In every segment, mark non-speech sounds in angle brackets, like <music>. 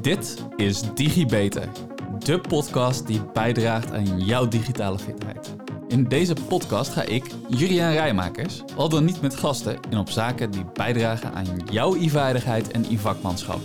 Dit is DigiBeter, de podcast die bijdraagt aan jouw digitale fitheid. In deze podcast ga ik, Juriaan Rijmakers, al dan niet met gasten, in op zaken die bijdragen aan jouw e-veiligheid en e-vakmanschap.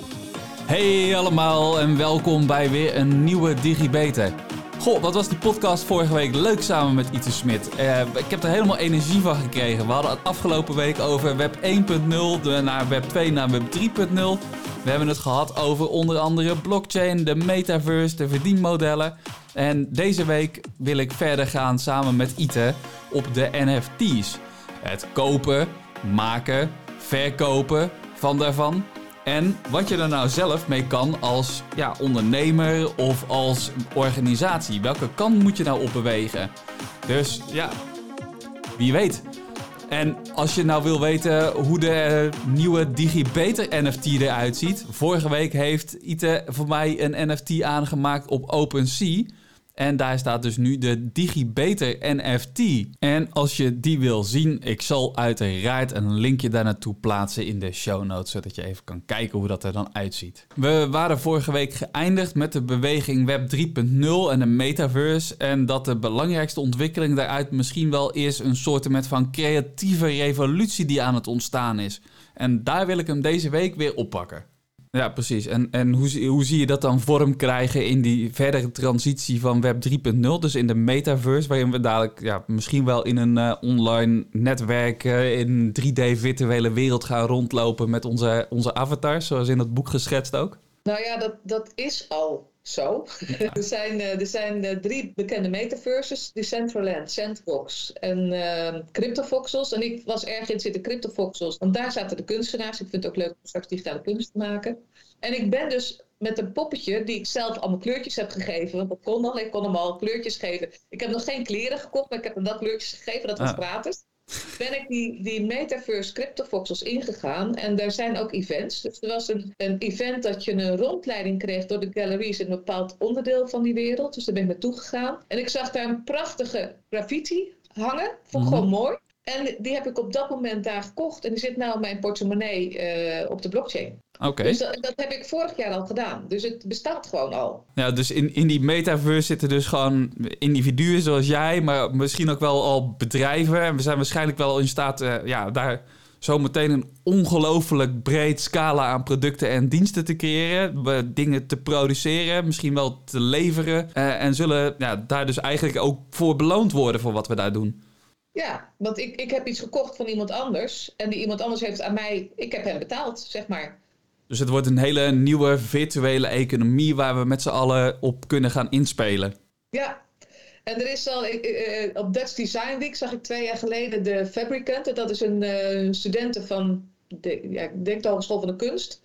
Hey allemaal en welkom bij weer een nieuwe DigiBeter. Goh, wat was die podcast vorige week leuk samen met Ite Smit. Uh, ik heb er helemaal energie van gekregen. We hadden het afgelopen week over web 1.0 naar web 2 naar web 3.0. We hebben het gehad over onder andere blockchain, de metaverse, de verdienmodellen. En deze week wil ik verder gaan samen met Ite op de NFT's. Het kopen, maken, verkopen van daarvan. En wat je er nou zelf mee kan als ja, ondernemer of als organisatie. Welke kant moet je nou op bewegen? Dus ja, wie weet. En als je nou wil weten hoe de nieuwe DigiBeter NFT eruit ziet. Vorige week heeft Ite voor mij een NFT aangemaakt op OpenSea. En daar staat dus nu de DigiBeter NFT. En als je die wil zien, ik zal uiteraard een linkje daar naartoe plaatsen in de show notes, zodat je even kan kijken hoe dat er dan uitziet. We waren vorige week geëindigd met de beweging Web 3.0 en de metaverse. En dat de belangrijkste ontwikkeling daaruit misschien wel is een soort van creatieve revolutie die aan het ontstaan is. En daar wil ik hem deze week weer oppakken. Ja, precies. En, en hoe, hoe zie je dat dan vorm krijgen in die verdere transitie van Web 3.0? Dus in de metaverse, waarin we dadelijk ja, misschien wel in een uh, online netwerk, uh, in 3D-virtuele wereld gaan rondlopen met onze, onze avatars, zoals in het boek geschetst ook? Nou ja, dat, dat is al zo. <laughs> er zijn, uh, er zijn drie bekende metaverses: Decentraland, Sandbox en uh, CryptoVoxels. En ik was erg in zitten CryptoVoxels, want daar zaten de kunstenaars. Ik vind het ook leuk om straks digitale kunst te maken. En ik ben dus met een poppetje die ik zelf allemaal kleurtjes heb gegeven. Want dat kon al, ik kon hem al kleurtjes geven. Ik heb nog geen kleren gekocht, maar ik heb hem dat kleurtjes gegeven. Dat was ah. gratis ben ik die, die Metaverse CryptoVoxels ingegaan. En daar zijn ook events. Dus er was een, een event dat je een rondleiding kreeg door de galleries in een bepaald onderdeel van die wereld. Dus daar ben ik naartoe gegaan. En ik zag daar een prachtige graffiti hangen. Vond ik mhm. gewoon mooi. En die heb ik op dat moment daar gekocht. En die zit nou in mijn portemonnee uh, op de blockchain. Oké. Dus dat, dat, heb ik vorig jaar al gedaan. Dus het bestaat gewoon al. Ja, dus in, in die metaverse zitten dus gewoon individuen zoals jij, maar misschien ook wel al bedrijven. En we zijn waarschijnlijk wel in staat, uh, ja, daar zometeen een ongelooflijk breed scala aan producten en diensten te creëren. Dingen te produceren, misschien wel te leveren. Uh, en zullen ja, daar dus eigenlijk ook voor beloond worden voor wat we daar doen. Ja, want ik, ik heb iets gekocht van iemand anders. En die iemand anders heeft aan mij, ik heb hem betaald, zeg maar. Dus het wordt een hele nieuwe virtuele economie waar we met z'n allen op kunnen gaan inspelen. Ja, en er is al, uh, op Dutch Design Week zag ik twee jaar geleden de Fabricant. Dat is een uh, van, de, ja, ik denk de Hogeschool van de Kunst.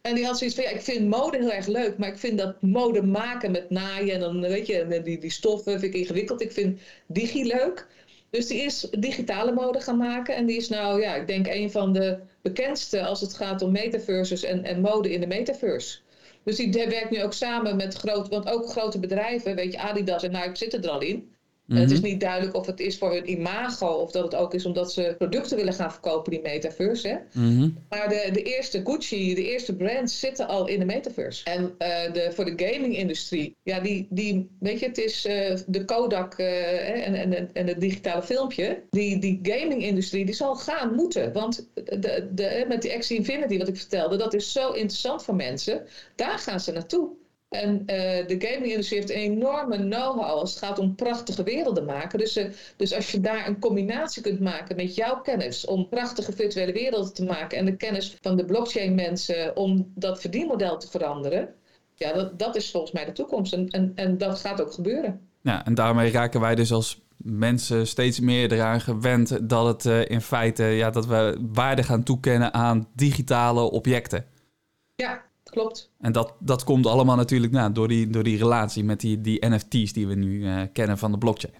En die had zoiets van, ja, ik vind mode heel erg leuk, maar ik vind dat mode maken met naaien en dan, weet je, die, die stoffen vind ik ingewikkeld. Ik vind digi leuk. Dus die is digitale mode gaan maken. En die is nou, ja, ik denk een van de bekendste als het gaat om metaverses en, en mode in de metaverse. Dus die werkt nu ook samen met grote, want ook grote bedrijven, weet je, Adidas en Nike zitten er al in het is mhm. niet duidelijk of het is voor hun imago of dat het ook is omdat ze producten willen gaan verkopen, die metaverse. Hè? Mhm. Maar de, de eerste Gucci, de eerste brands zitten al in de metaverse. En uh, de, voor de gaming-industrie, ja, die, die, weet je, het is uh, de Kodak uh, en, en, en het digitale filmpje. Die, die gaming-industrie, die zal gaan moeten. Want de, de, met die Axie Infinity, wat ik vertelde, dat is zo interessant voor mensen. Daar gaan ze naartoe. En uh, de gaming-industrie heeft een enorme know-how als het gaat om prachtige werelden maken. Dus, uh, dus als je daar een combinatie kunt maken met jouw kennis om prachtige virtuele werelden te maken en de kennis van de blockchain-mensen om dat verdienmodel te veranderen, ja, dat, dat is volgens mij de toekomst. En, en, en dat gaat ook gebeuren. Ja, en daarmee raken wij dus als mensen steeds meer eraan gewend dat het uh, in feite ja, dat we waarde gaan toekennen aan digitale objecten. Ja, klopt. En dat, dat komt allemaal natuurlijk nou, door, die, door die relatie met die, die NFT's die we nu uh, kennen van de blockchain.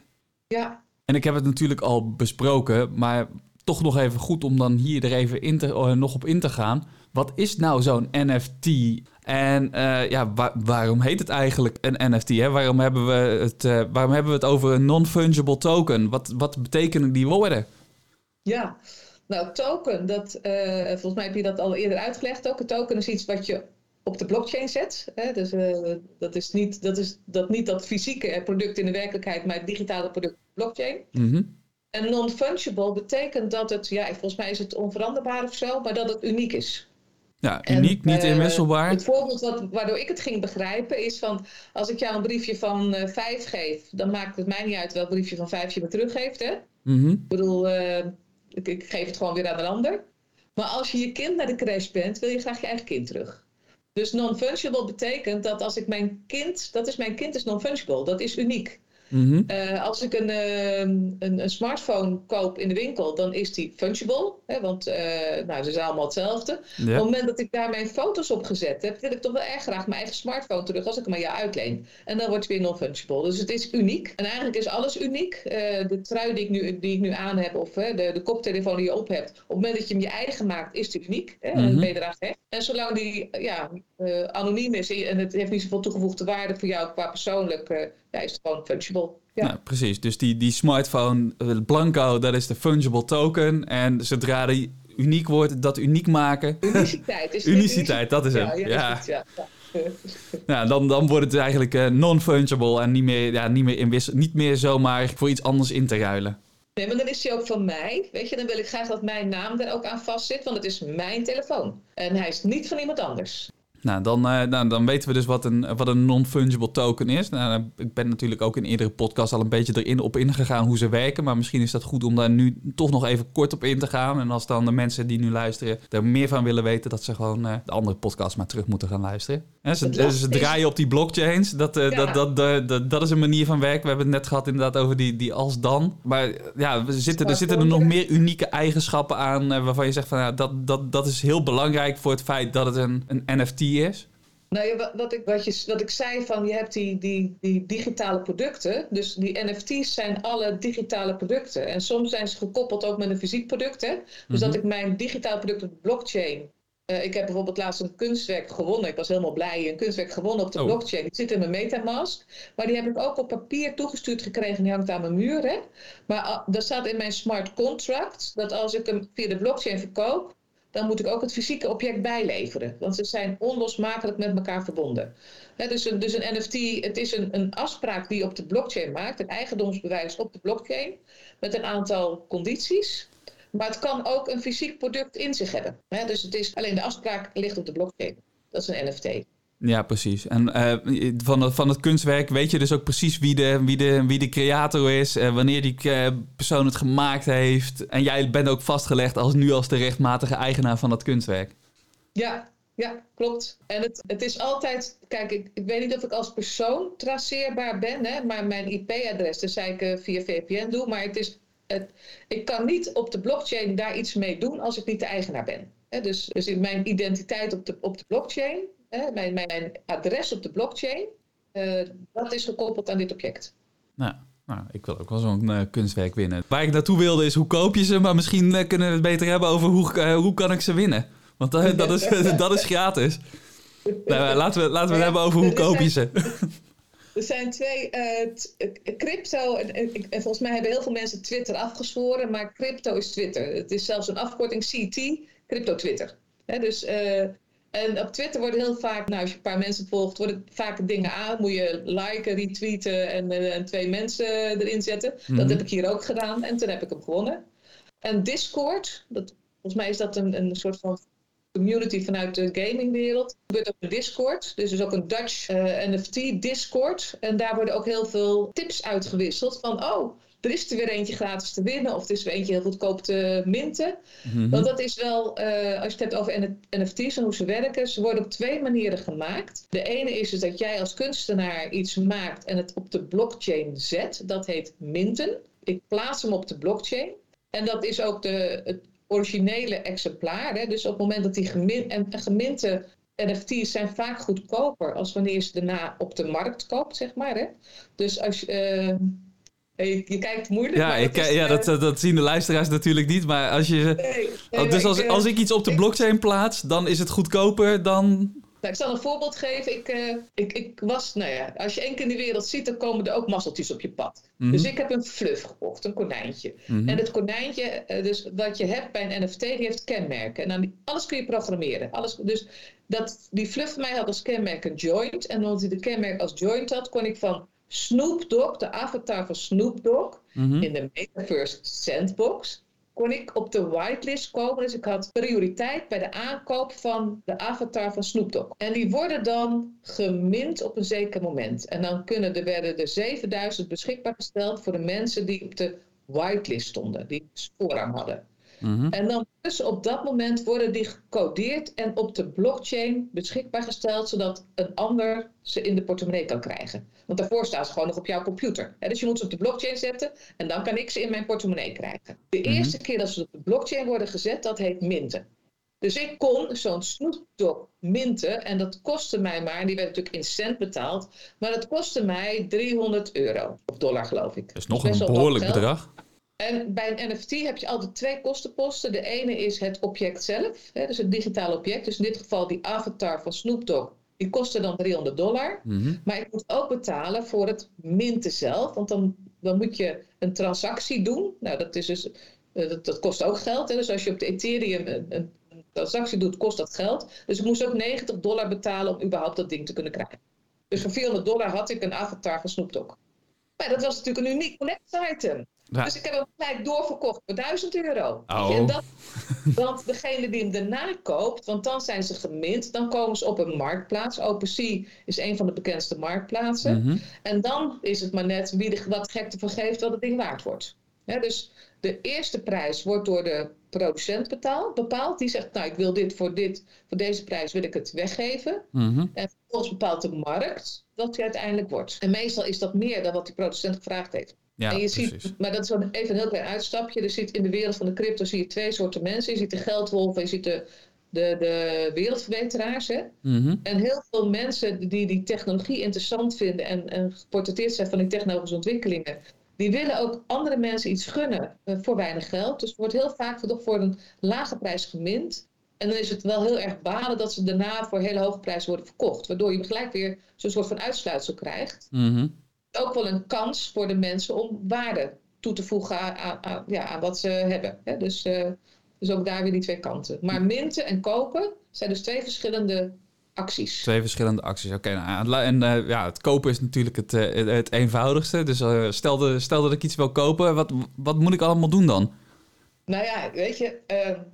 Ja. En ik heb het natuurlijk al besproken, maar toch nog even goed om dan hier er even in te, uh, nog op in te gaan. Wat is nou zo'n NFT? En uh, ja, wa waarom heet het eigenlijk een NFT? Hè? Waarom, hebben we het, waarom hebben we het over een non-fungible token? Wat, wat betekenen die woorden? Ja, nou, token, dat, volgens mij heb je dat al eerder uitgelegd ook. Een token is iets wat je op de blockchain zet. Hè? Dus uh, dat is niet dat, is, dat niet dat fysieke product in de werkelijkheid, maar het digitale product op de blockchain. Mm En non-fungible betekent dat het, ja, volgens mij is het onveranderbaar of zo, maar dat het uniek is. Ja, uniek, niet inwisselbaar. het voorbeeld wat, waardoor ik het ging begrijpen is van... als ik jou een briefje van uh, vijf geef... dan maakt het mij niet uit welk briefje van vijf je me teruggeeft. Hè? Mm Ik bedoel, ik, ik, geef het gewoon weer aan een ander. Maar als je je kind naar de crash bent... wil je graag je eigen kind terug. Dus non-fungible betekent dat als ik mijn kind... dat is mijn kind is non-fungible, dat is uniek. Mm uh, als ik een, uh, een, een, smartphone koop in de winkel, dan is die fungible. Hè, want uh, nou, ze zijn allemaal hetzelfde. Op het moment dat ik daar mijn foto's op gezet heb, wil ik toch wel erg graag mijn eigen smartphone terug als ik hem aan jou uitleen. En dan wordt het weer non-fungible. Dus het is uniek. En eigenlijk is alles uniek. de trui die ik nu, die ik nu aan heb, of de, de koptelefoon die je op hebt, op het moment dat je hem je eigen maakt, is die uniek. Hè, Mhm. En ben je eraan gehecht. En zolang die ja, anoniem is en het heeft niet zoveel toegevoegde waarde voor jou qua persoonlijk ja, is het gewoon fungible. Ja. Nou, precies. Dus die, die smartphone uh, Blanco, dat is de fungible token. En zodra die uniek wordt, dat uniek maken. Uniciteit. Is <laughs> Uniciteit, dat is hem. Ja, ja. ja. ja. dan, dan wordt het eigenlijk uh, non-fungible en niet meer, ja, niet, meer niet meer zomaar voor iets anders in te ruilen. Nee, maar dan is hij ook van mij. Weet je, dan wil ik graag dat mijn naam er ook aan vastzit, want het is mijn telefoon. En hij is niet van iemand anders. Nou, dan, uh, nou, dan weten we dus wat een, wat een non-fungible token is. Nou, ik ben natuurlijk ook in eerdere podcast al een beetje erin op ingegaan hoe ze werken. Maar misschien is dat goed om daar nu toch nog even kort op in te gaan. En als dan de mensen die nu luisteren er meer van willen weten, dat ze gewoon uh, de andere podcast maar terug moeten gaan luisteren. En ze, draaien op die blockchains. Dat, uh, ja. dat, dat, dat, dat, is een manier van werken. We hebben het net gehad inderdaad over die, die als-dan. Maar ja, we zitten, er zitten er nog meer unieke eigenschappen aan waarvan je zegt van ja, dat, dat, dat is heel belangrijk voor het feit dat het een, een NFT is. Nou ja, wat, ik, wat, je, wat ik zei van je hebt die, die, die digitale producten. Dus die NFT's zijn alle digitale producten. En soms zijn ze gekoppeld ook met een fysiek product. Hè? Dus Mhm. dat ik mijn digitaal product op de blockchain. Uh, ik heb bijvoorbeeld laatst een kunstwerk gewonnen. Ik was helemaal blij. Een kunstwerk gewonnen op de Oh. blockchain. Die zit in mijn Metamask. Maar die heb ik ook op papier toegestuurd gekregen. Die hangt aan mijn muur. Hè? Maar uh, er staat in mijn smart contract dat als ik hem via de blockchain verkoop dan moet ik ook het fysieke object bijleveren. Want ze zijn onlosmakelijk met elkaar verbonden. Dus, een, dus een NFT, het is een, een afspraak die op de blockchain maakt, een eigendomsbewijs op de blockchain, met een aantal condities. Maar het kan ook een fysiek product in zich hebben. He, dus het is, alleen de afspraak ligt op de blockchain. Dat is een NFT. Ja, precies. En uh, van, het, van het kunstwerk weet je dus ook precies wie de, wie de, wie de creator is, uh, wanneer die uh, persoon het gemaakt heeft. En jij bent ook vastgelegd als nu als de rechtmatige eigenaar van dat kunstwerk. Ja, ja, klopt. En het, het is altijd, kijk, ik, ik weet niet of ik als persoon traceerbaar ben, hè, maar mijn IP-adres, dat zei ik via VPN doe, maar het is, het, ik kan niet op de blockchain daar iets mee doen als ik niet de eigenaar ben. Dus, dus mijn identiteit op de, op de blockchain mijn, mijn, adres op de blockchain, uh, dat is gekoppeld aan dit object. Nou, nou ik wil ook wel zo'n uh, kunstwerk winnen. Waar ik naartoe wilde is hoe koop je ze, maar misschien uh, kunnen we het beter hebben over hoe, hoe kan ik ze winnen. Want dat, is, <laughs> dat is gratis. Nou, laten we, laten we het hebben over hoe koop je ze. <laughs> Er zijn twee, crypto, en, en, volgens mij hebben heel veel mensen Twitter afgezworen, maar crypto is Twitter. Het is zelfs een afkorting CT, crypto Twitter. He, dus en op Twitter worden heel vaak, nou als je een paar mensen volgt, worden vaak dingen aan. Moet je liken, retweeten en, uh, en twee mensen erin zetten. Mm -hmm. Dat heb ik hier ook gedaan en toen heb ik hem gewonnen. En Discord, dat, volgens mij is dat een, een soort van community vanuit de gamingwereld. Er gebeurt ook een Discord, dus er is ook een Dutch uh, NFT Discord. En daar worden ook heel veel tips uitgewisseld van, oh, er is er weer eentje gratis te winnen of er is weer eentje heel goedkoop te minten. Mhm. Mm -hmm. Want dat is wel, uh, als je het hebt over NFT's en hoe ze werken, ze worden op twee manieren gemaakt. De ene is dus dat jij als kunstenaar iets maakt en het op de blockchain zet. Dat heet minten. Ik plaats hem op de blockchain. En dat is ook de, het originele exemplaar. Hè? Dus op het moment dat die gemin, en, en geminte NFT's zijn vaak goedkoper als wanneer je ze daarna op de markt koopt, zeg maar. Hè? Dus als je... Uh, je, je, kijkt moeilijk. Ja, ik, is, ja dat, dat zien de luisteraars natuurlijk niet. Maar als je. Nee, nee, dus als, ik, als ik iets op de blockchain plaats, dan is het goedkoper dan. Nou, ik zal een voorbeeld geven. Ik, uh, ik, ik was, nou ja, als je één keer in de wereld ziet, dan komen er ook mazzeltjes op je pad. Mhm. Dus ik heb een fluff gekocht, een konijntje. Mhm. En het konijntje, uh, dus wat je hebt bij een NFT, die heeft kenmerken. En dan, alles kun je programmeren. Alles, dus dat, die fluff van mij had als kenmerk een joint. En omdat hij de kenmerk als joint had, kon ik van Snoop Dogg, de avatar van Snoop Dogg, Mhm. in de Metaverse Sandbox, kon ik op de whitelist komen. Dus ik had prioriteit bij de aankoop van de avatar van Snoop Dogg. En die worden dan gemint op een zeker moment. En dan kunnen er, werden er 7000 beschikbaar gesteld voor de mensen die op de whitelist stonden, die voorrang hadden. Mhm. En dan dus op dat moment worden die gecodeerd en op de blockchain beschikbaar gesteld, zodat een ander ze in de portemonnee kan krijgen. Want daarvoor staan ze gewoon nog op jouw computer. Dus je moet ze op de blockchain zetten en dan kan ik ze in mijn portemonnee krijgen. De Mhm. eerste keer dat ze op de blockchain worden gezet, dat heet minten. Dus ik kon zo'n Snoop Dogg minten en dat kostte mij maar, en die werd natuurlijk in cent betaald, maar dat kostte mij 300 euro, of dollar geloof ik. Dat is nog een behoorlijk bedrag. En bij een NFT heb je altijd twee kostenposten. De ene is het object zelf, hè, dus het digitale object. Dus in dit geval die avatar van Snoop Dogg. Die kostte dan 300 dollar. Mhm. Maar ik moet ook betalen voor het minten zelf. Want dan, dan moet je een transactie doen. Nou, dat, is dus, eh, dat, dat kost ook geld. Hè. Dus als je op de Ethereum een, een, transactie doet, kost dat geld. Dus ik moest ook 90 dollar betalen om überhaupt dat ding te kunnen krijgen. Dus voor 400 dollar had ik een avatar van Snoop Dogg. Maar dat was natuurlijk een uniek collector item. Ja. Dus ik heb hem gelijk doorverkocht voor 1000 euro. Oh. En dat, <laughs> want degene die hem daarna koopt, want dan zijn ze gemint, dan komen ze op een marktplaats. OpenSea is een van de bekendste marktplaatsen. Mhm. En dan is het maar net wie de, wat gek ervan geeft wat het ding waard wordt. Ja, dus de eerste prijs wordt door de producent betaald, bepaald. Die zegt, nou ik wil dit voor, dit voor deze prijs wil ik het weggeven. Mhm. En vervolgens bepaalt de markt wat hij uiteindelijk wordt. En meestal is dat meer dan wat die producent gevraagd heeft. Ja, en je precies. ziet, maar dat is even een heel klein uitstapje. Je ziet in de wereld van de crypto zie je twee soorten mensen. Je ziet de geldwolven en je ziet de, de, de wereldverbeteraars. Hè? Mhm. En heel veel mensen die die technologie interessant vinden en, en geportretteerd zijn van die technologische ontwikkelingen, die willen ook andere mensen iets gunnen eh, voor weinig geld. Dus er wordt heel vaak voor een lage prijs gemint. En dan is het wel heel erg balen dat ze daarna voor hele hoge prijzen worden verkocht. Waardoor je gelijk weer zo'n soort van uitsluitsel krijgt. Mhm. Ook wel een kans voor de mensen om waarde toe te voegen aan, aan, aan- ja, aan wat ze hebben. Hè? Dus, eh, dus ook daar weer die twee kanten. Maar minten en kopen zijn dus twee verschillende acties. Twee verschillende acties. Oké, nou, en eh, ja, het kopen is natuurlijk het, eh, het- eenvoudigste. Dus eh, stel, de, stel dat ik iets wil kopen, wat, wat moet ik allemaal doen dan? Nou ja, weet je,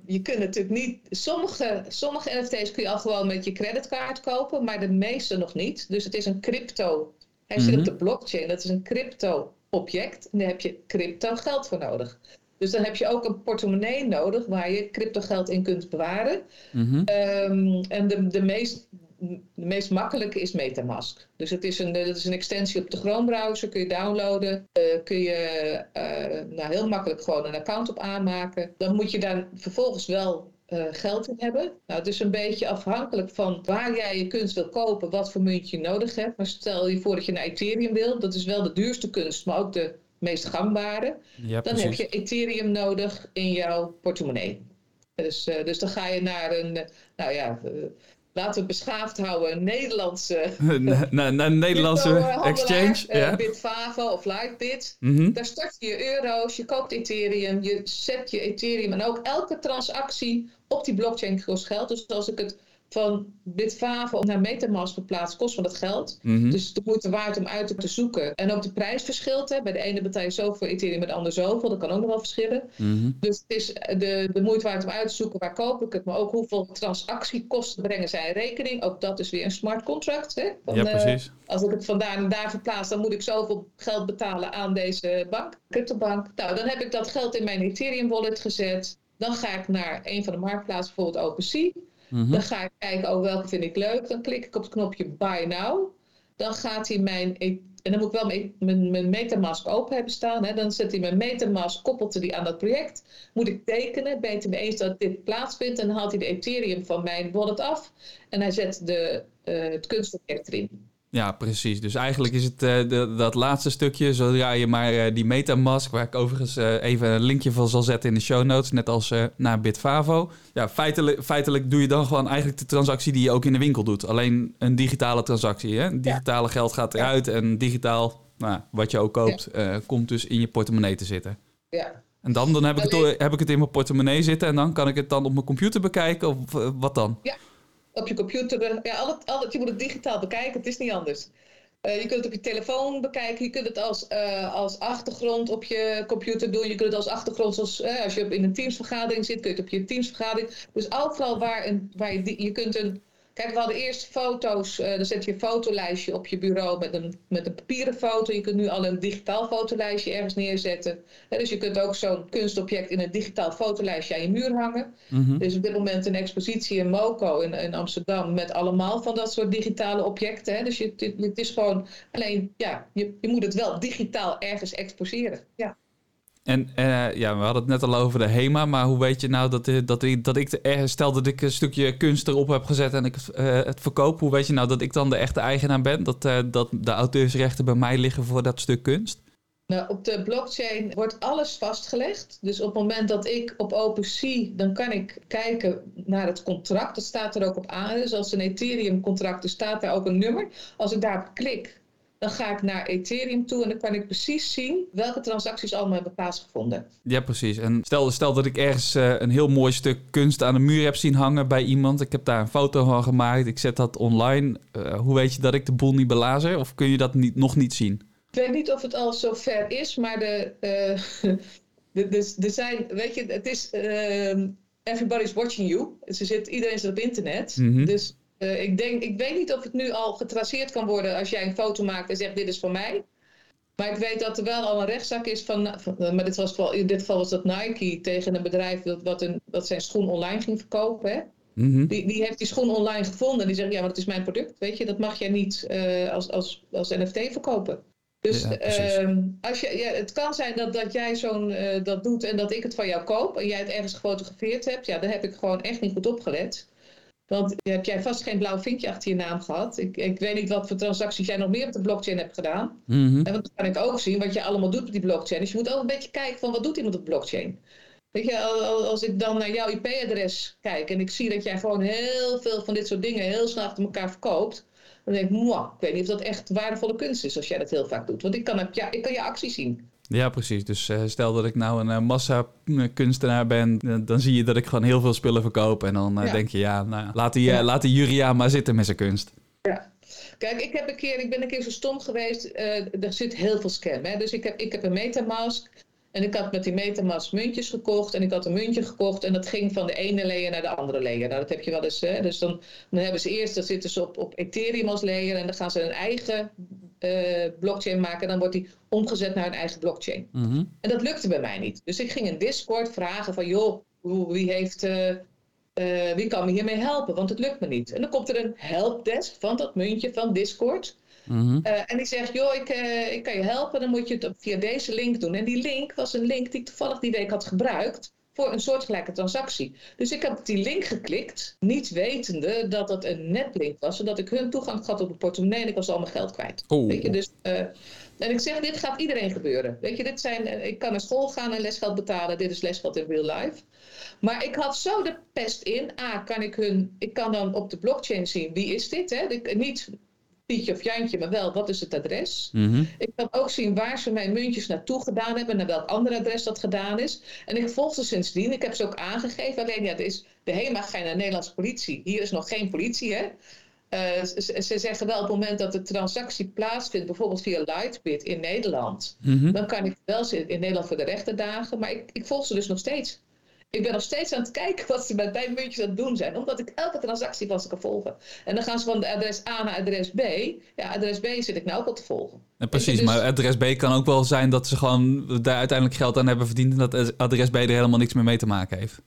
je kunt natuurlijk niet. Sommige, sommige NFT's kun je al gewoon met je creditcard kopen, maar de meeste nog niet. Dus het is een crypto. Hij zit Mhm. op de blockchain. Dat is een crypto-object. En daar heb je crypto geld voor nodig. Dus dan heb je ook een portemonnee nodig waar je crypto geld in kunt bewaren. Mhm. Ehm, en de, de, meest, de meest makkelijke is Metamask. Dus het is een, dat is een extensie op de Chrome browser, kun je downloaden. Eh, kun je eh, nou, heel makkelijk gewoon een account op aanmaken. Dan moet je daar vervolgens wel eh, geld in hebben. Nou, het is een beetje afhankelijk van waar jij je kunst wil kopen, wat voor muntje je nodig hebt. Maar stel je voor dat je naar Ethereum wilt, dat is wel de duurste kunst, maar ook de meest gangbare. Ja, Dan heb je Ethereum nodig in jouw portemonnee. Dus, eh, dus dan ga je naar een, nou ja, eh, laten we beschaafd houden, Nederlandse Naar een Nederlandse <laughs> exchange. ja. Bitfavo of Lightbit. Mhm. Daar start je je euro's, je koopt Ethereum, je zet je Ethereum en ook elke transactie op die blockchain kost geld. Dus als ik het van Bitfavo naar Metamask verplaats, kost me dat geld. Mhm. Dus de moeite waard om uit te zoeken. En ook de prijs verschilt. Hè. Bij de ene betaal je zoveel Ethereum, bij de ander zoveel. Dat kan ook nog wel verschillen. Mhm. Dus het is de, de moeite waard om uit te zoeken waar koop ik het. Maar ook hoeveel transactiekosten brengen zij in rekening. Ook dat is weer een smart contract. Hè. Van, Ja, eh, precies. als ik het vandaan en daar verplaats, dan moet ik zoveel geld betalen aan deze bank, cryptobank. Nou, dan heb ik dat geld in mijn Ethereum wallet gezet. Dan ga ik naar een van de marktplaatsen, bijvoorbeeld OpenSea. Mhm. Dan ga ik kijken, oh, welke vind ik leuk. Dan klik ik op het knopje Buy Now. Dan gaat hij mijn... e- En dan moet ik wel mijn, mijn, mijn Metamask open hebben staan. Hè. Dan zet hij mijn Metamask, koppelt hij die aan dat project. Moet ik tekenen, ben het mee eens dat dit plaatsvindt. En dan haalt hij de Ethereum van mijn wallet af. En hij zet de, eh, het kunstobject erin. Ja, precies. Dus eigenlijk is het eh, de- dat laatste stukje, zodra je maar eh, die Metamask, waar ik overigens eh, even een linkje van zal zetten in de show notes, net als naar Bitfavo. Ja, feitelijk, feitelijk doe je dan gewoon eigenlijk de transactie die je ook in de winkel doet. Alleen een digitale transactie. Hè? Digitale geld gaat eruit en digitaal, nou, wat je ook koopt, komt dus in je portemonnee te zitten. Ja. En dan, dan heb, ik het, heb ik het in mijn portemonnee zitten en dan kan ik het dan op mijn computer bekijken of wat dan? Op je computer. Ja, al het, je moet het digitaal bekijken, het is niet anders. Uh, je kunt het op je telefoon bekijken, je kunt het als, uh, als achtergrond op je computer doen. Je kunt het als achtergrond, zoals als je in een teamsvergadering zit, kun je het op je teamsvergadering. Dus overal waar, een, waar je, je kunt een Kijk, we hadden eerst foto's. Uh, dan zet je een fotolijstje op je bureau met een, met een papieren foto. Je kunt nu al een digitaal fotolijstje ergens neerzetten. dus je kunt ook zo'n kunstobject in een digitaal fotolijstje aan je muur hangen. Mm Er is op dit moment een expositie in Moco in, in, Amsterdam met allemaal van dat soort digitale objecten. Hè. Dus je, het, het, is gewoon alleen, ja, je, je moet het wel digitaal ergens exposeren. Ja. En uh, ja, we hadden het net al over de HEMA, maar hoe weet je nou dat, eh, dat, ik, dat ik de, stel dat ik een stukje kunst erop heb gezet en ik uh, het verkoop, hoe weet je nou dat ik dan de echte eigenaar ben? Dat, dat de auteursrechten bij mij liggen voor dat stuk kunst? Nou, op de blockchain wordt alles vastgelegd. Dus op het moment dat ik op OpenSea, dan kan ik kijken naar het contract. Dat staat er ook op aan. Dus als een Ethereum contract, er staat daar ook een nummer. Als ik daarop klik, dan ga ik naar Ethereum toe en dan kan ik precies zien welke transacties allemaal hebben plaatsgevonden. Ja, precies. En stel, stel dat ik ergens uh, een heel mooi stuk kunst aan de muur heb zien hangen bij iemand. Ik heb daar een foto van gemaakt. Ik zet dat online. Uh, hoe weet je dat ik de boel niet belazer? Of kun je dat niet, nog niet zien? Ik weet niet of het al zo ver is, maar de, uh, <laughs> de, de, de zijn, weet je, het is ehm, everybody's watching you. Ze zit, iedereen zit op internet. Mm -hmm. Dus uh, ik, denk, ik weet niet of het nu al getraceerd kan worden als jij een foto maakt en zegt dit is voor mij. Maar ik weet dat er wel al een rechtszaak is van, van maar dit was, in dit geval was dat Nike tegen een bedrijf dat, wat, een, dat zijn schoen online ging verkopen. Hè? Mm -hmm. die, die heeft die schoen online gevonden en die zegt ja, maar dat is mijn product. Weet je, dat mag jij niet uh, als, als, als NFT verkopen. Dus ja, uh, als je, ja, het kan zijn dat, dat jij zo'n uh, dat doet en dat ik het van jou koop en jij het ergens gefotografeerd hebt. Ja, dan heb ik gewoon echt niet goed opgelet. Want heb jij vast geen blauw vinkje achter je naam gehad. Ik, ik weet niet wat voor transacties jij nog meer op de blockchain hebt gedaan. Mm -hmm. En dat kan ik ook zien, wat je allemaal doet op die blockchain. Dus je moet ook een beetje kijken van wat doet iemand op de blockchain. Weet je, als ik dan naar jouw IP-adres kijk en ik zie dat jij gewoon heel veel van dit soort dingen heel snel achter elkaar verkoopt. Dan denk ik, ik weet niet of dat echt waardevolle kunst is als jij dat heel vaak doet. Want ik kan, ja, ik kan je actie zien. Ja, precies. Dus uh, stel dat ik nou een uh, massa kunstenaar ben, dan zie je dat ik gewoon heel veel spullen verkoop. En dan ja. denk je, ja, nou, laat die, ja. laat die Juria maar zitten met zijn kunst. Ja. Kijk, ik, heb een keer, ik ben een keer zo stom geweest. er zit heel veel scam. Hè? Dus ik heb, ik heb een Metamask. En ik had met die Metamask muntjes gekocht. En ik had een muntje gekocht. En dat ging van de ene layer naar de andere layer. Nou, dat heb je wel eens. Hè? Dus dan, dan hebben ze eerst, dan zitten ze op, op Ethereum als layer. En dan gaan ze een eigen uh, blockchain maken, dan wordt die omgezet naar een eigen blockchain. Mm -hmm. En dat lukte bij mij niet. Dus ik ging in Discord vragen van, joh, wie, heeft, uh, uh, wie kan me hiermee helpen? Want het lukt me niet. En dan komt er een helpdesk van dat muntje van Discord. Mm -hmm. en die zegt, joh, ik, ik kan je helpen, dan moet je het via deze link doen. En die link was een link die ik toevallig die week had gebruikt voor een soortgelijke transactie. Dus ik heb die link geklikt, niet wetende dat het een netlink was, zodat ik hun toegang had op de portemonnee en ik was al mijn geld kwijt. Weet je, dus, uh, en ik zeg, dit gaat iedereen gebeuren. Weet je, dit zijn, ik kan naar school gaan en lesgeld betalen, dit is lesgeld in real life. Maar ik had zo de pest in. A, kan ik hun, ik kan dan op de blockchain zien wie is dit. Hè? Ik, niet Pietje of Jantje, maar wel wat is het adres. Mm -hmm. Ik kan ook zien waar ze mijn muntjes naartoe gedaan hebben, naar welk ander adres dat gedaan is. En ik volg ze sindsdien. Ik heb ze ook aangegeven. Alleen ja, is, de HEMA ga je naar de Nederlandse politie. Hier is nog geen politie, hè. Uh, ze, ze, zeggen wel op het moment dat de transactie plaatsvindt, bijvoorbeeld via Lightbit in Nederland, mm -hmm. dan kan ik wel in Nederland voor de rechter dagen. Maar ik, ik volg ze dus nog steeds ik ben nog steeds aan het kijken wat ze met mijn muntjes aan het doen zijn. Omdat ik elke transactie van ze kan volgen. En dan gaan ze van de adres A naar adres B. Ja, adres B zit ik nou ook al te volgen. En precies, dus... maar adres B kan ook wel zijn dat ze gewoon daar uiteindelijk geld aan hebben verdiend. En dat adres B er helemaal niks meer mee te maken heeft.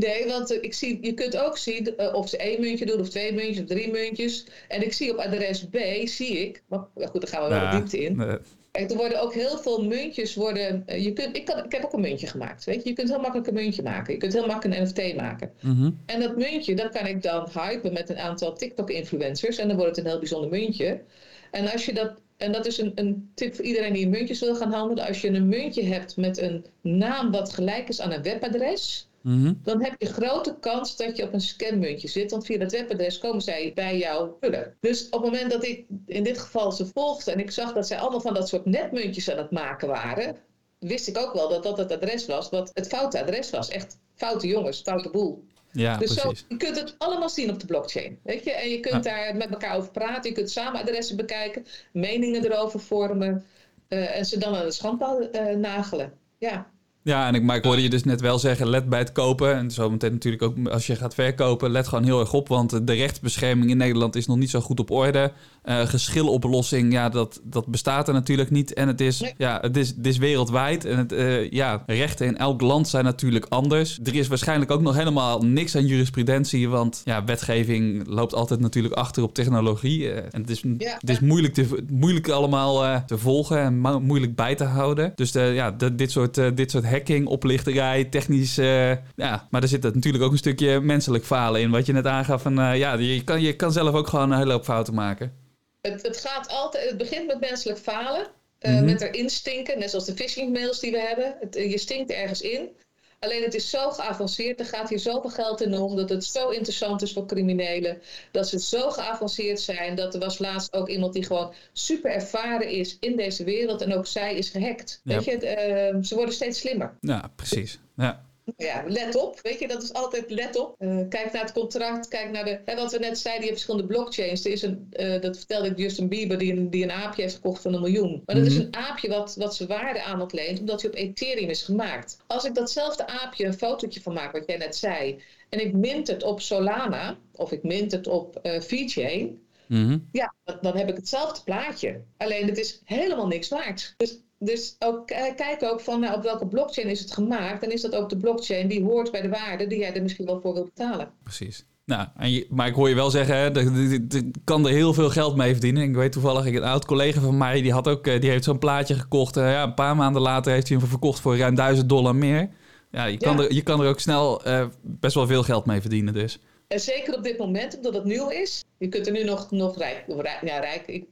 Nee, want ik zie, je kunt ook zien of ze één muntje doen, of twee muntjes, of drie muntjes. En ik zie op adres B, zie ik, maar goed, daar gaan we wel ja, diepte in. Nee. Er worden ook heel veel muntjes worden. Je kunt, ik, kan, ik heb ook een muntje gemaakt. Weet je? je kunt heel makkelijk een muntje maken. Je kunt heel makkelijk een NFT maken. Mm -hmm. En dat muntje, dat kan ik dan hypen met een aantal TikTok-influencers. En dan wordt het een heel bijzonder muntje. En als je dat. En dat is een, een tip voor iedereen die muntjes wil gaan handelen. Als je een muntje hebt met een naam wat gelijk is aan een webadres Mm-hmm. Dan heb je grote kans dat je op een scanmuntje zit. Want via dat webadres komen zij bij jou vullen. Dus op het moment dat ik in dit geval ze volgde en ik zag dat zij allemaal van dat soort netmuntjes aan het maken waren, wist ik ook wel dat dat het adres was wat het foute adres was. Echt foute jongens, foute boel. Ja, dus precies. Zo, je kunt het allemaal zien op de blockchain. Weet je? En je kunt daar met elkaar over praten. Je kunt samen adressen bekijken, meningen erover vormen. Uh, en ze dan aan de schandpaal uh, nagelen. Ja. Ja, en ik, maar hoorde je dus net wel zeggen, let bij het kopen. En zometeen natuurlijk ook als je gaat verkopen, let gewoon heel erg op. Want de rechtsbescherming in Nederland is nog niet zo goed op orde. Uh, geschiloplossing, ja, dat, dat bestaat er natuurlijk niet. En het is, Nee. ja, het is, het is wereldwijd. En het, uh, ja, rechten in elk land zijn natuurlijk anders. Er is waarschijnlijk ook nog helemaal niks aan jurisprudentie. Want ja, wetgeving loopt altijd natuurlijk achter op technologie. Uh, en het is, Ja. het is moeilijk, te, moeilijk allemaal te volgen en mo- moeilijk bij te houden. Dus de, ja, de, dit, soort, dit soort hacking, oplichterij, technisch... ja, maar er zit natuurlijk ook een stukje menselijk falen in. Wat je net aangaf. Van, ja, je kan, je kan zelf ook gewoon een hele hoop fouten maken. Het, het gaat altijd, het begint met menselijk falen. Uh, Mhm. Met erin stinken, net zoals de phishing mails die we hebben. Het, je stinkt ergens in. Alleen het is zo geavanceerd, er gaat hier zoveel geld in om, dat het zo interessant is voor criminelen. Dat ze zo geavanceerd zijn, dat er was laatst ook iemand die gewoon super ervaren is in deze wereld en ook zij is gehackt. Ja. Weet je, uh, ze worden steeds slimmer. Ja, precies. Ja. Ja, let op. Weet je, dat is altijd let op. Uh, kijk naar het contract, kijk naar de... Hè, wat we net zeiden, je hebt verschillende blockchains. Er is een, uh, dat vertelde ik Justin Bieber, die een, die een aapje heeft gekocht van een miljoen. Maar dat Mhm. is een aapje wat, wat zijn waarde aan ontleent, omdat hij op Ethereum is gemaakt. Als ik datzelfde aapje een fotootje van maak, wat jij net zei, en ik mint het op Solana, of ik mint het op uh, VeChain, Mhm. ja, dan, dan heb ik hetzelfde plaatje. Alleen het is helemaal niks waard. Dus, dus ook, eh, kijk ook van nou, op welke blockchain is het gemaakt. En is dat ook de blockchain die hoort bij de waarde die jij er misschien wel voor wilt betalen. Precies. Nou, en je, maar ik hoor je wel zeggen, hè, kan er heel veel geld mee verdienen. Ik weet toevallig, ik- een oud collega van mij, die, had ook, eh, die heeft zo'n plaatje gekocht. Eh, ja, een paar maanden later heeft hij hem verkocht voor ruim 1000 dollar meer. Ja, je kan, Ja. Er, je kan er ook snel eh, best wel veel geld mee verdienen dus. En zeker op dit moment, omdat het nieuw is. Je kunt er nu nog, nog rijk, ja, rijk, ik,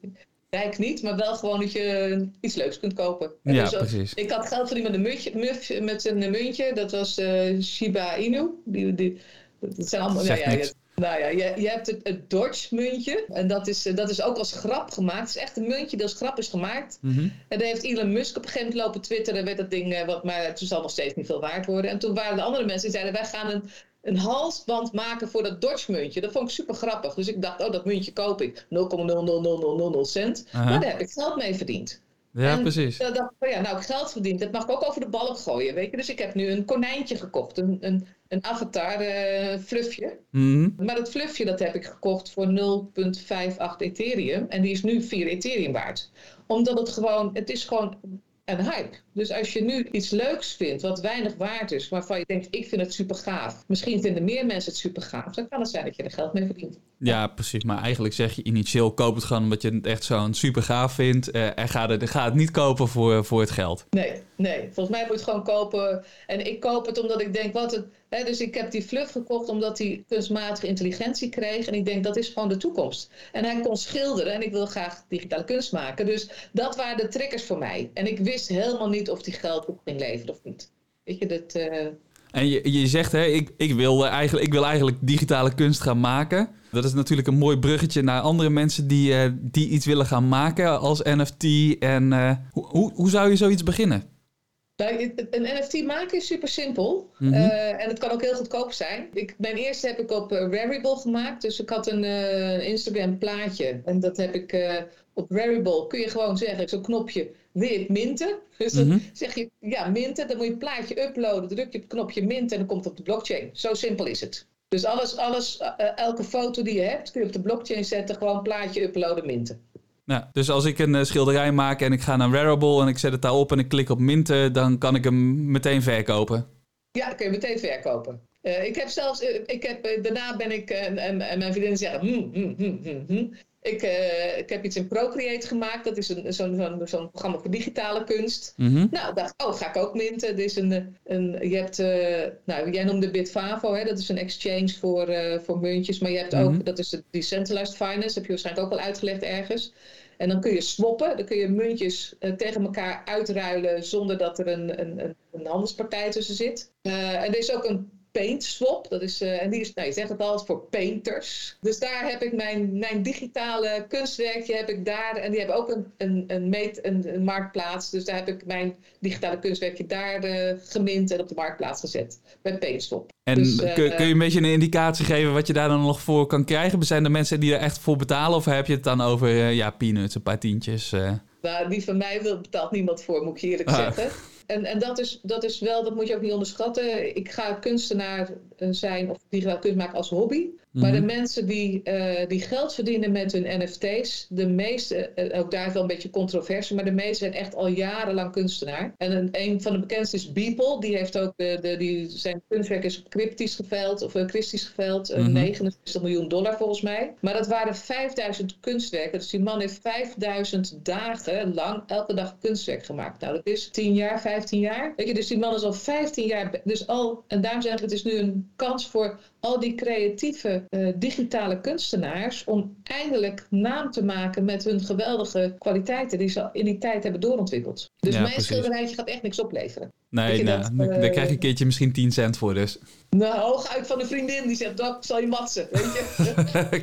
rijk niet, maar wel gewoon dat je iets leuks kunt kopen. En Ja, dus, precies. Ik had geld verdiend met een, muntje, muf, met een muntje, dat was eh, Shiba Inu. Die, die, dat zijn allemaal, Zegt nou ja, nou ja, je, je hebt het, het Dodge muntje. En dat is, eh, dat is ook als grap gemaakt. Het is echt een muntje dat als grap is gemaakt. Mhm. En daar heeft Elon Musk op een gegeven moment lopen twitteren. werd dat ding, eh, wat, maar het zal nog steeds niet veel waard worden. En toen waren de andere mensen die zeiden, wij gaan een, een halsband maken voor dat Dodge muntje. Dat vond ik super grappig. Dus ik dacht, oh dat muntje koop ik. 0,00000 cent. Maar daar heb ik geld mee verdiend. Ja, En precies. Dan dacht ik, oh ja, nou ik geld verdiend. Dat mag ik ook over de balk gooien, weet je. Dus ik heb nu een konijntje gekocht. Een, een, een avatar eh, fluffje. Mhm. Maar dat fluffje dat heb ik gekocht voor 0,58 Ethereum. En die is nu 4 Ethereum waard. Omdat het gewoon, het is gewoon een hype. Dus als je nu iets leuks vindt wat weinig waard is, waarvan je denkt, ik vind het super gaaf. Misschien vinden meer mensen het super gaaf. Dan kan het zijn dat je er geld mee verdient. Ja, precies. Maar eigenlijk zeg je initieel, koop het gewoon omdat je het echt zo'n super gaaf vindt. eh, en ga het, ga het niet kopen voor, voor het geld. Nee, nee. Volgens mij moet je het gewoon kopen. En ik koop het omdat ik denk, wat het... Dus ik heb die fluff gekocht omdat hij kunstmatige intelligentie kreeg. En ik denk, dat is gewoon de toekomst. En hij kon schilderen en ik wil graag digitale kunst maken. Dus dat waren de triggers voor mij. En ik wist helemaal niet of die geld op ging leveren of niet. Weet je, dat... eh, En je, je zegt, hè, ik, ik, wil eigenlijk, ik wil eigenlijk digitale kunst gaan maken. Dat is natuurlijk een mooi bruggetje naar andere mensen die, eh, die iets willen gaan maken als NFT. En eh, hoe, hoe zou je zoiets beginnen? Een NFT maken is super simpel. Mhm. Eh, en het kan ook heel goedkoop zijn. Ik, mijn eerste heb ik op eh, Rarible gemaakt. Dus ik had een eh, Instagram plaatje. En dat heb ik op Rarible. Kun je gewoon zeggen, zo'n knopje, wil je het minten? <laughs> Dus dan Mhm. zeg je, ja, minten. Dan moet je het plaatje uploaden. Druk je op het knopje minten en dan komt het op de blockchain. Zo simpel is het. Dus alles, alles elke foto die je hebt, kun je op de blockchain zetten. Gewoon plaatje uploaden, minten. Nou, dus als ik een eh, schilderij maak en ik ga naar Wearable en ik zet het daarop en ik klik op minten, dan kan ik hem meteen verkopen. Ja, dan kun je meteen verkopen. Eh, ik heb zelfs, eh, ik heb, eh, daarna ben ik, eh, en, en, en mijn vriendinnen zeggen, hm, hm, hm, hm, hm. Ik, eh, ik heb iets in Procreate gemaakt. Dat is een- zo'n zo'n zo'n programma voor digitale kunst. Mhm. Nou, dacht, oh, ga ik ook minten. Er is een, eh, een, je hebt, eh, nou, jij noemde Bitfavo, hè? dat is een exchange voor, eh, voor muntjes. Maar je hebt Mhm. ook, dat is de decentralized finance, heb je waarschijnlijk ook al uitgelegd ergens. En dan kun je swappen, dan kun je muntjes eh, tegen elkaar uitruilen zonder dat er een, een, een, handelspartij tussen zit. Eh, en er is ook een Paint Swap. Dat is, en die is, nou, je zegt het al, voor painters. Dus daar heb ik mijn, mijn digitale kunstwerkje heb ik daar. En die hebben ook een, een, een, meet, een, een marktplaats. Dus daar heb ik mijn digitale kunstwerkje daar uh, gemint en op de marktplaats gezet. Bij Painswap. En Dus, kun, eh, kun je een beetje een indicatie geven wat je daar dan nog voor kan krijgen? Zijn er mensen die er echt voor betalen? Of heb je het dan over eh, ja, peanuts, een paar tientjes? eh? Nou, die van mij wil, betaalt niemand voor, moet ik eerlijk Ah. zeggen. En, en dat, is, dat is wel, dat moet je ook niet onderschatten. Ik ga kunstenaar eh, zijn of digitaal kunst maken als hobby. Maar de Mhm. mensen die, eh, die geld verdienen met hun NFT's, de meeste, eh, ook daar is wel een beetje controverse, maar de meeste zijn echt al jarenlang kunstenaar. En een, een van de bekendste is Beeple, die heeft ook de, de, die, zijn kunstwerk is cryptisch geveild, of uh, christisch geveild, Mhm. 69 miljoen dollar volgens mij. Maar dat waren 5000 kunstwerken, dus die man heeft 5000 dagen lang elke dag kunstwerk gemaakt. Nou, dat is 10 jaar, 15 jaar. Weet je, dus die man is al 15 jaar, dus al, en daarom zeg ik, het is nu een kans voor al die creatieve eh, digitale kunstenaars om eindelijk naam te maken met hun geweldige kwaliteiten die ze in die tijd hebben doorontwikkeld. Dus Ja, mijn precies. schilderijtje gaat echt niks opleveren. Nee, nou, dat, dan- eh, daar krijg je een keertje misschien 10 cent voor dus. Nou, hooguit van een vriendin die zegt, dat zal je matsen, weet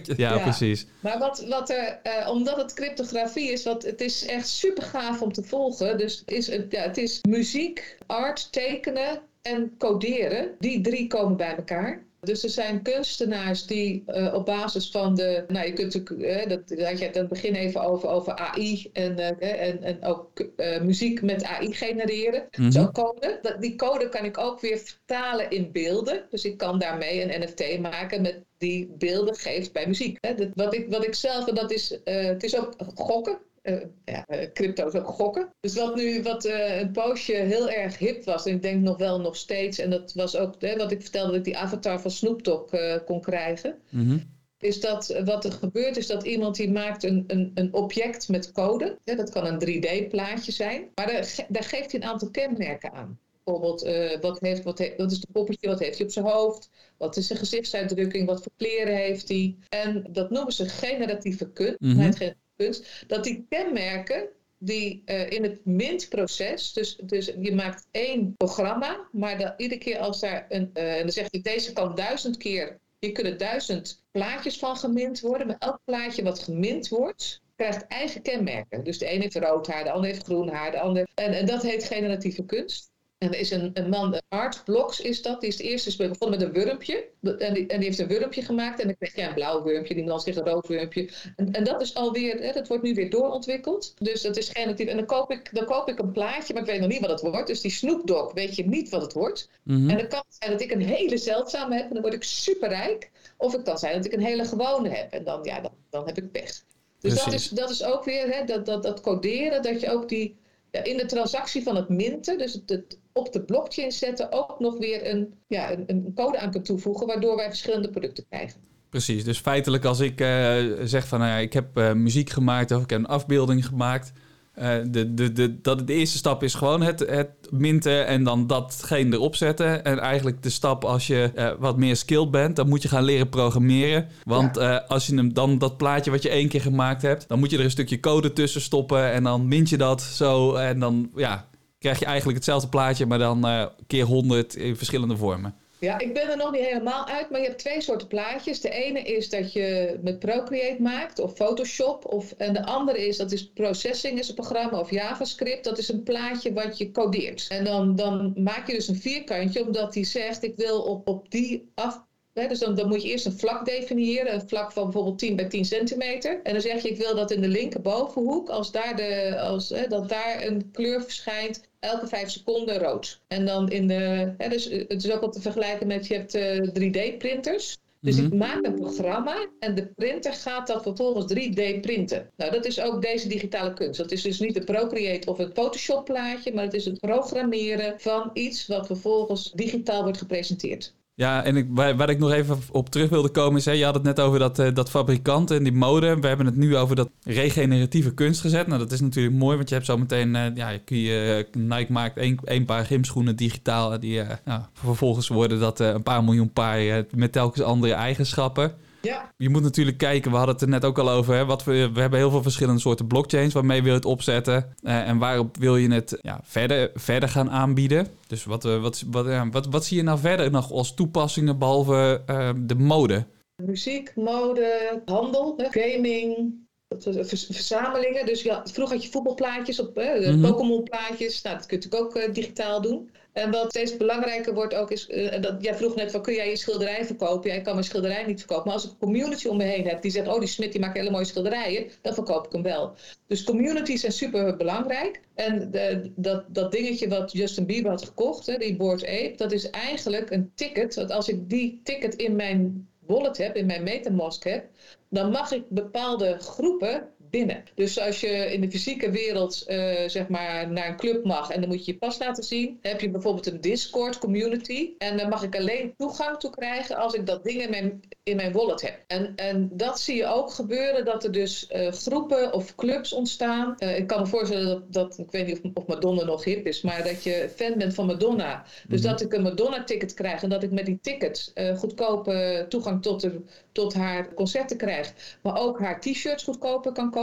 je. <laughs> ja, Ja. precies. Maar wat, wat er, eh, omdat het cryptografie is, wat, het is echt super gaaf om te volgen. Dus is het, ja, het is muziek, art, tekenen en coderen. Die drie komen bij elkaar. Dus er zijn kunstenaars die eh, op basis van de. Nou, je kunt natuurlijk. eh, dat, dat had je het begin even over, over AI en, eh, en, en ook eh, muziek met AI genereren. Mhm. Zo code. Dat, die code kan ik ook weer vertalen in beelden. Dus ik kan daarmee een NFT maken met die beelden geeft bij muziek. Hè, dat, wat, ik, wat ik zelf, en dat is, het is ook gokken. Eh, ja, eh, crypto is ook gokken. Dus wat nu, wat eh, een poosje heel erg hip was, en ik denk nog wel nog steeds, en dat was ook hè, wat ik vertelde, dat ik die avatar van Snoop Dogg eh, kon krijgen Mhm. is dat eh, wat er gebeurt, is dat iemand die maakt een, een, een object met code. Ja, dat kan een 3D-plaatje zijn. Maar daar, daar geeft hij een aantal kenmerken aan. Bijvoorbeeld, eh, wat, heeft, wat, heeft, wat is de poppetje, wat heeft hij op zijn hoofd? Wat is zijn gezichtsuitdrukking? Wat voor kleren heeft hij? En dat noemen ze generatieve kunst. Generatieve kunst dat die kenmerken die eh, in het mintproces, dus, dus je maakt één programma, maar dat, iedere keer als daar een, eh, en dan zeg je deze kan duizend keer, hier kunnen duizend plaatjes van gemint worden, maar elk plaatje wat gemint wordt, krijgt eigen kenmerken. Dus de ene heeft rood haar, de ander heeft groen haar, de ander, en, en dat heet generatieve kunst. En er is een, een man, Art Blocks is dat, die is de eerste speel begonnen met een wurmpje. En die, en die heeft een wurmpje gemaakt en dan krijg je een blauw wurmpje, die man zegt een rood wurmpje. En, en dat is alweer, hè, dat wordt nu weer doorontwikkeld. Dus dat is generatief. En dan koop, ik, dan koop ik een plaatje, maar ik weet nog niet wat het wordt. Dus die Snoop Dogg weet je niet wat het wordt. Mhm. En dan kan het zijn dat ik een hele zeldzame heb en dan word ik superrijk. Of het kan zijn dat ik een hele gewone heb en dan, ja, dan, dan heb ik pech. Dus dat is, dat is ook weer hè, dat, dat, dat coderen, dat je ook die in de transactie van het minten, dus het, op de blockchain zetten, ook nog weer een, ja, een, een code aan kunt toevoegen, waardoor wij verschillende producten krijgen. Precies, dus feitelijk als ik eh, zeg van ja, ik heb eh, muziek gemaakt of ik heb een afbeelding gemaakt. Eh, de, de, de, dat de eerste stap is gewoon het, het minten en dan datgene erop zetten. En eigenlijk de stap als je eh, wat meer skilled bent, dan moet je gaan leren programmeren. Want eh, als je hem dan dat plaatje wat je één keer gemaakt hebt, dan moet je er een stukje code tussen stoppen en dan mint je dat zo. En dan ja, krijg je eigenlijk hetzelfde plaatje, maar dan keer 100 in verschillende vormen. Ja, ik ben er nog niet helemaal uit, maar je hebt twee soorten plaatjes. De ene is dat je met Procreate maakt of Photoshop. Of, en de andere is, dat is Processing, is een programma, of JavaScript. Dat is een plaatje wat je codeert. En dan, dan maak je dus een vierkantje, omdat die zegt, ik wil op, op die af... Dus dan, dan moet je eerst een vlak definiëren, een vlak van bijvoorbeeld 10 bij 10 centimeter. En dan zeg je, ik wil dat in de linkerbovenhoek, als daar, de, als, dat daar een kleur verschijnt, elke vijf seconden rood. En dan in de, hè, dus eh, het is ook wat te vergelijken met, je hebt eh, 3D-printers. Dus Mhm. ik maak een programma en de printer gaat dat vervolgens 3D printen. Nou, dat is ook deze digitale kunst. Dat is dus niet het Procreate of het Photoshop plaatje, maar het is het programmeren van iets wat vervolgens digitaal wordt gepresenteerd. Ja, en ik, waar, waar ik nog even op terug wilde komen is, je had het net over dat, eh, dat fabrikant en die mode. We hebben het nu over dat regeneratieve kunst gezet. Nou, dat is natuurlijk mooi, want je hebt zo meteen, eh, ja, kun je, eh, Nike maakt één paar gymschoenen digitaal. Die, nou, vervolgens worden dat een paar miljoen paar met telkens andere eigenschappen. Ja. Je moet natuurlijk kijken, we hadden het er net ook al over. Hè, wat we, we hebben heel veel verschillende soorten blockchains waarmee wil je het opzetten. Uh, en waarop wil je het ja, verder, verder gaan aanbieden. Dus wat, uh, wat, wat, uh, wat, wat zie je nou verder nog als toepassingen behalve de mode? Muziek, mode, handel, gaming, verzamelingen. Dus ja, vroeger had je voetbalplaatjes op, mm -hmm. Pokémon plaatjes. Nou, dat kun je natuurlijk ook digitaal doen. En wat steeds belangrijker wordt ook is, uh, dat, jij vroeg net van kun jij je schilderij verkopen? Ja, kan mijn schilderij niet verkopen. Maar als ik een community om me heen heb die zegt, oh die Smit die maakt hele mooie schilderijen, dan verkoop ik hem wel. Dus communities zijn super belangrijk. En dat, dat dingetje wat Justin Bieber had gekocht, hè, die Board Ape, dat is eigenlijk een ticket. Dat als ik die ticket in mijn wallet heb, in mijn Metamask heb, dan mag ik bepaalde groepen binnen. Dus als je in de fysieke wereld uh, zeg maar naar een club mag en dan moet je je pas laten zien, heb je bijvoorbeeld een Discord community en dan mag ik alleen toegang toe krijgen als ik dat ding in mijn, in mijn wallet heb. En, en dat zie je ook gebeuren, dat er dus uh, groepen of clubs ontstaan. Uh, ik kan me voorstellen dat, dat ik weet niet of, of, Madonna nog hip is, maar dat je fan bent van Madonna. Dus mm-hmm. dat ik een Madonna-ticket krijg en dat ik met die tickets goedkope toegang tot, de, tot haar concerten krijg, maar ook haar t-shirts goedkoper kan kopen.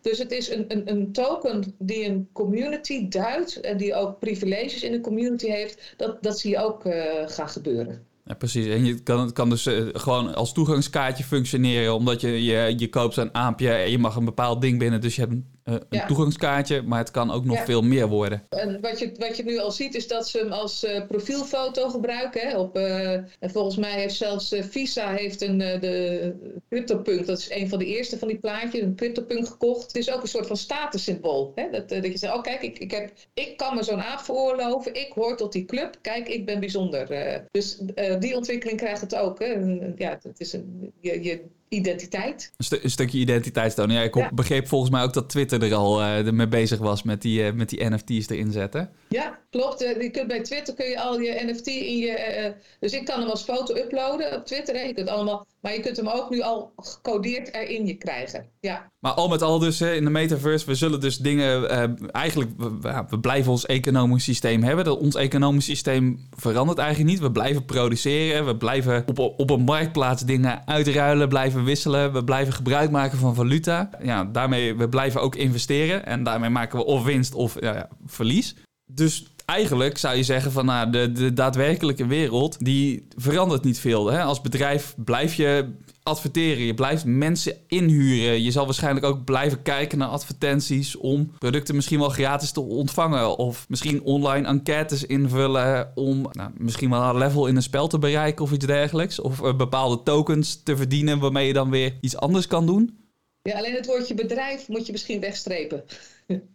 Dus het is een, een, een token die een community duidt en die ook privileges in de community heeft. Dat, dat zie je ook uh, gaan gebeuren. Ja, precies. En je kan, het kan dus uh, gewoon als toegangskaartje functioneren, omdat je, je, je koopt zo'n aampje en je mag een bepaald ding binnen. Dus je hebt een, uh, een ja. toegangskaartje, maar het kan ook nog ja. veel meer worden. En wat je, wat je nu al ziet, is dat ze hem als uh, profielfoto gebruiken. Hè, op, en volgens mij heeft zelfs Visa heeft een, de CryptoPunk, dat is een van de eerste van die plaatjes, een CryptoPunk gekocht. Het is ook een soort van statussymbool. Hè? Dat, dat je zegt, oh kijk, ik, ik, heb, ik kan me zo'n aap veroorloven, ik hoor tot die club, kijk, ik ben bijzonder. dus die ontwikkeling krijgt het ook. Hè? Ja, het is een, je, je identiteit. Een, stu een, stukje identiteit tonen. Ja, ik ja. begreep volgens mij ook dat Twitter er al uh, mee bezig was met die, uh, met die NFT's erin zetten. Ja, klopt. Uh, je kunt bij Twitter kun je al je NFT in je. dus ik kan hem als foto uploaden op Twitter. Hè. Je kunt allemaal, maar je kunt hem ook nu al gecodeerd erin je krijgen. Ja. Maar al met al dus in de metaverse, we zullen dus dingen. eigenlijk, we, we, blijven ons economisch systeem hebben. Dat ons economisch systeem verandert eigenlijk niet. We blijven produceren. We blijven op, op een marktplaats dingen uitruilen. Blijven wisselen, we blijven gebruik maken van valuta. Ja, daarmee we blijven ook investeren en daarmee maken we of winst of ja, verlies. Dus eigenlijk zou je zeggen van nou, de, de daadwerkelijke wereld die verandert niet veel. Hè? Als bedrijf blijf je adverteren, je blijft mensen inhuren. Je zal waarschijnlijk ook blijven kijken naar advertenties om producten misschien wel gratis te ontvangen. Of misschien online enquêtes invullen om nou, misschien wel een level in een spel te bereiken of iets dergelijks. Of uh, bepaalde tokens te verdienen waarmee je dan weer iets anders kan doen. Ja, alleen het woordje bedrijf moet je misschien wegstrepen.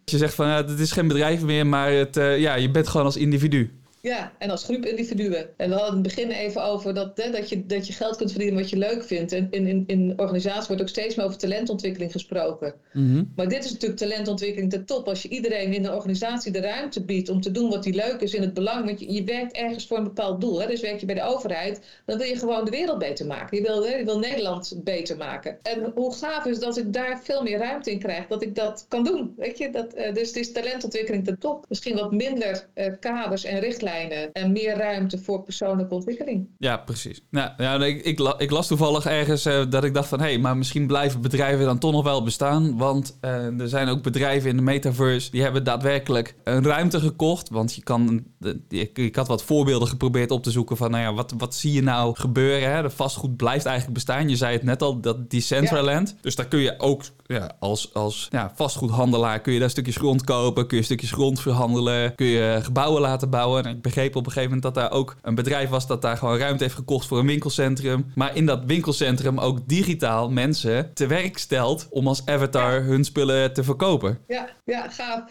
Je zegt van, het is geen bedrijf meer, maar het, uh, ja, je bent gewoon als individu. Ja, en als groep individuen. En we hadden het begin even over dat, hè, dat, je, dat je geld kunt verdienen wat je leuk vindt. En in, in, in organisaties wordt ook steeds meer over talentontwikkeling gesproken. Mm -hmm. Maar dit is natuurlijk talentontwikkeling ten top. Als je iedereen in de organisatie de ruimte biedt om te doen wat die leuk is in het belang. Want je, je werkt ergens voor een bepaald doel. Hè? Dus werk je bij de overheid, dan wil je gewoon de wereld beter maken. Je wil, hè, je wil Nederland beter maken. En hoe gaaf is dat ik daar veel meer ruimte in krijg, dat ik dat kan doen. Weet je? Dat, uh, dus het is talentontwikkeling ten top. Misschien wat minder uh, kaders en richtlijnen en meer ruimte voor persoonlijke ontwikkeling. Ja, precies. Nou, ja, ik, ik, ik las toevallig ergens uh, dat ik dacht van... hé, hey, maar misschien blijven bedrijven dan toch nog wel bestaan. Want uh, er zijn ook bedrijven in de metaverse... die hebben daadwerkelijk een ruimte gekocht. Want je kan... Ik, ik had wat voorbeelden geprobeerd op te zoeken van... nou ja, wat, wat zie je nou gebeuren? Hè? De vastgoed blijft eigenlijk bestaan. Je zei het net al, dat Decentraland. Ja. Dus daar kun je ook ja, als, als ja, vastgoedhandelaar... kun je daar stukjes grond kopen. Kun je stukjes grond verhandelen. Kun je gebouwen laten bouwen. En ik begreep op een gegeven moment dat daar ook een bedrijf was dat daar gewoon ruimte heeft gekocht voor een winkelcentrum. Maar in dat winkelcentrum ook digitaal mensen te werk stelt om als avatar hun spullen te verkopen. Ja, ja, gaaf.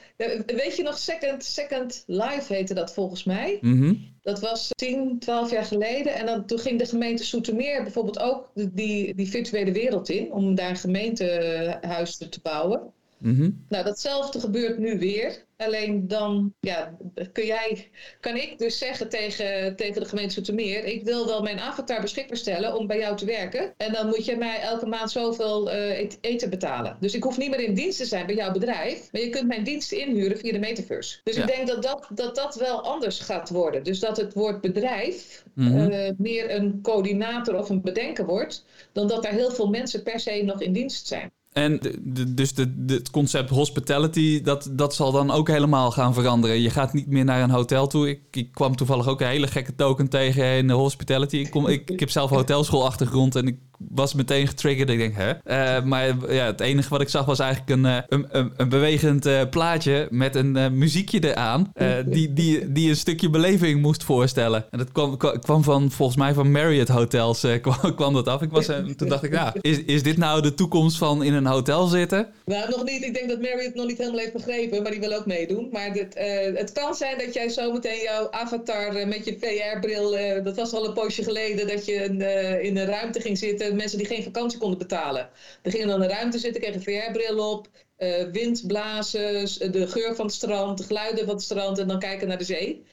Weet je nog, Second, Second Life heette dat volgens mij. Mm -hmm. Dat was 10, 12 jaar geleden. En dan, toen ging de gemeente Soetermeer bijvoorbeeld ook die, die virtuele wereld in. Om daar een gemeentehuis te bouwen. Mhm. Nou, datzelfde gebeurt nu weer. Alleen dan ja, kun jij, kan ik dus zeggen tegen, tegen de gemeente Zoetermeer... ik wil wel mijn avatar beschikbaar stellen om bij jou te werken. En dan moet je mij elke maand zoveel uh, eten betalen. Dus ik hoef niet meer in dienst te zijn bij jouw bedrijf... maar je kunt mijn diensten inhuren via de metaverse. Dus ik denk dat dat, dat dat wel anders gaat worden. Dus dat het woord bedrijf mhm. eh, meer een coördinator of een bedenker wordt... dan dat er heel veel mensen per se nog in dienst zijn. En dus de, het concept hospitality, dat, dat zal dan ook helemaal gaan veranderen. Je gaat niet meer naar een hotel toe. Ik, ik kwam toevallig ook een hele gekke token tegen in de hospitality. Ik, kom, ik, ik heb zelf hotelschoolachtergrond en ik was meteen getriggerd. Ik denk, hè? Uh, maar ja, het enige wat ik zag was eigenlijk een, uh, een, een, een, bewegend uh, plaatje met een muziekje eraan. die, die, die een stukje beleving moest voorstellen. En dat kwam, kwam van, volgens mij van Marriott Hotels <laughs> kwam, kwam, dat af. Ik was, toen dacht ik, nou, is, is dit nou de toekomst van in een hotel zitten? Nou, nog niet. Ik denk dat Marriott nog niet helemaal heeft begrepen, maar die wil ook meedoen. Maar dit, het kan zijn dat jij zometeen jouw avatar met je VR-bril, dat was al een poosje geleden, dat je in een ruimte ging zitten mensen die geen vakantie konden betalen. Die gingen dan in de ruimte zitten, kregen VR-bril op, uh, wind blazen, de geur van het strand, de geluiden van het strand en dan kijken naar de zee.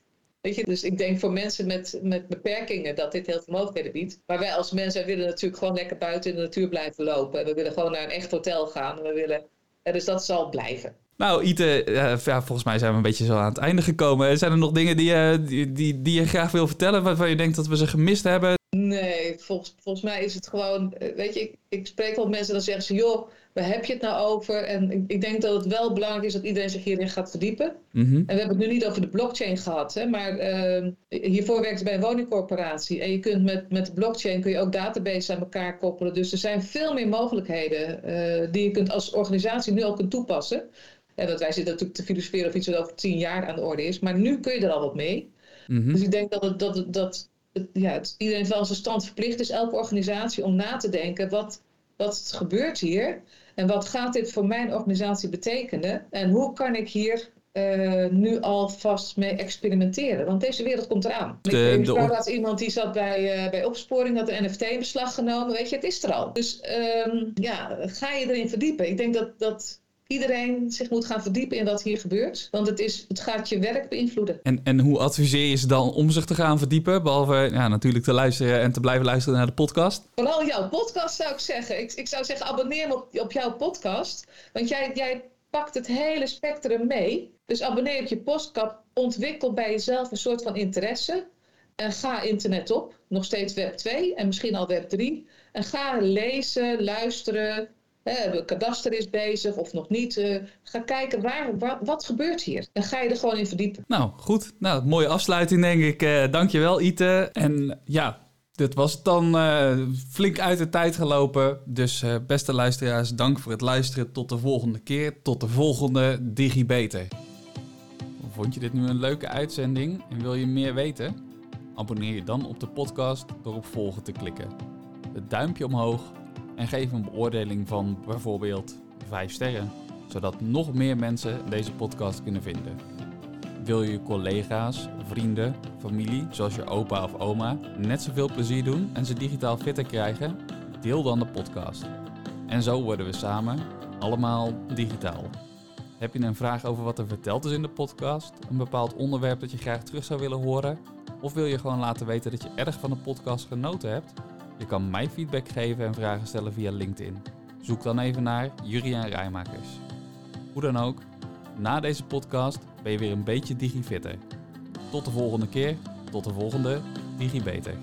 Weet je, dus ik denk voor mensen met, met beperkingen dat dit heel veel mogelijkheden biedt. Maar wij als mensen willen natuurlijk gewoon lekker buiten in de natuur blijven lopen. We willen gewoon naar een echt hotel gaan. We willen, dus dat zal blijven. Nou, Ite, ja, volgens mij zijn we een beetje zo aan het einde gekomen. Zijn er nog dingen die, die, die, die je graag wil vertellen, waarvan je denkt dat we ze gemist hebben? Nee, volgens, volgens mij is het gewoon, eh, weet je, ik, ik spreek wel met mensen dan zeggen ze, joh, waar heb je het nou over? En ik, ik denk dat het wel belangrijk is dat iedereen zich hierin gaat verdiepen. Mhm. En we hebben het nu niet over de blockchain gehad, hè, maar uh, hiervoor werkt bij een woningcorporatie. En je kunt met, met de blockchain kun je ook databases aan elkaar koppelen. Dus er zijn veel meer mogelijkheden uh, die je kunt als organisatie nu al kunt toepassen. En dat wij zitten natuurlijk te filosoferen of iets wat over tien jaar aan de orde is. Maar nu kun je er al wat mee. Mhm. Dus ik denk dat, het, dat, dat ja, het, iedereen wel zijn stand verplicht is, elke organisatie, om na te denken wat, wat gebeurt hier en wat gaat dit voor mijn organisatie betekenen en hoe kan ik hier uh, nu alvast mee experimenteren. Want deze wereld komt eraan. De, ik sprak laatst iemand die zat bij, uh, bij opsporing, had een NFT in beslag genomen. Weet je, het is er al. Dus um, ja, ga je erin verdiepen. Ik denk dat, dat iedereen zich moet gaan verdiepen in wat hier gebeurt. Want het, is, het gaat je werk beïnvloeden. En, en hoe adviseer je ze dan om zich te gaan verdiepen? Behalve ja, natuurlijk te luisteren en te blijven luisteren naar de podcast. Vooral jouw podcast zou ik zeggen. Ik, ik zou zeggen, abonneer me op, op jouw podcast. Want jij, jij pakt het hele spectrum mee. Dus abonneer op je podcast. Ontwikkel bij jezelf een soort van interesse. En ga internet op. Nog steeds web 2 en misschien al web 3. En ga lezen, luisteren, kadaster is bezig of nog niet. Uh, ga kijken, waar, wat gebeurt hier? En ga je er gewoon in verdiepen. Nou, goed. Nou, mooie afsluiting denk ik. Uh, dankjewel Ite. En ja, dit was dan uh, flink uit de tijd gelopen. Dus beste luisteraars, dank voor het luisteren. Tot de volgende keer. Tot de volgende DigiBeter. Vond je dit nu een leuke uitzending en wil je meer weten? Abonneer je dan op de podcast door op volgen te klikken. Het duimpje omhoog en geef een beoordeling van bijvoorbeeld 5 sterren, zodat nog meer mensen deze podcast kunnen vinden. Wil je collega's, vrienden, familie, zoals je opa of oma, net zoveel plezier doen en ze digitaal fitter krijgen? Deel dan de podcast. En zo worden we samen allemaal digitaal. Heb je een vraag over wat er verteld is in de podcast? Een bepaald onderwerp dat je graag terug zou willen horen? Of wil je gewoon laten weten dat je erg van de podcast genoten hebt? Je kan mij feedback geven en vragen stellen via LinkedIn. Zoek dan even naar Juriaan Rijmakers. Hoe dan ook, na deze podcast ben je weer een beetje digifitter. Tot de volgende keer, tot de volgende DigiBeter.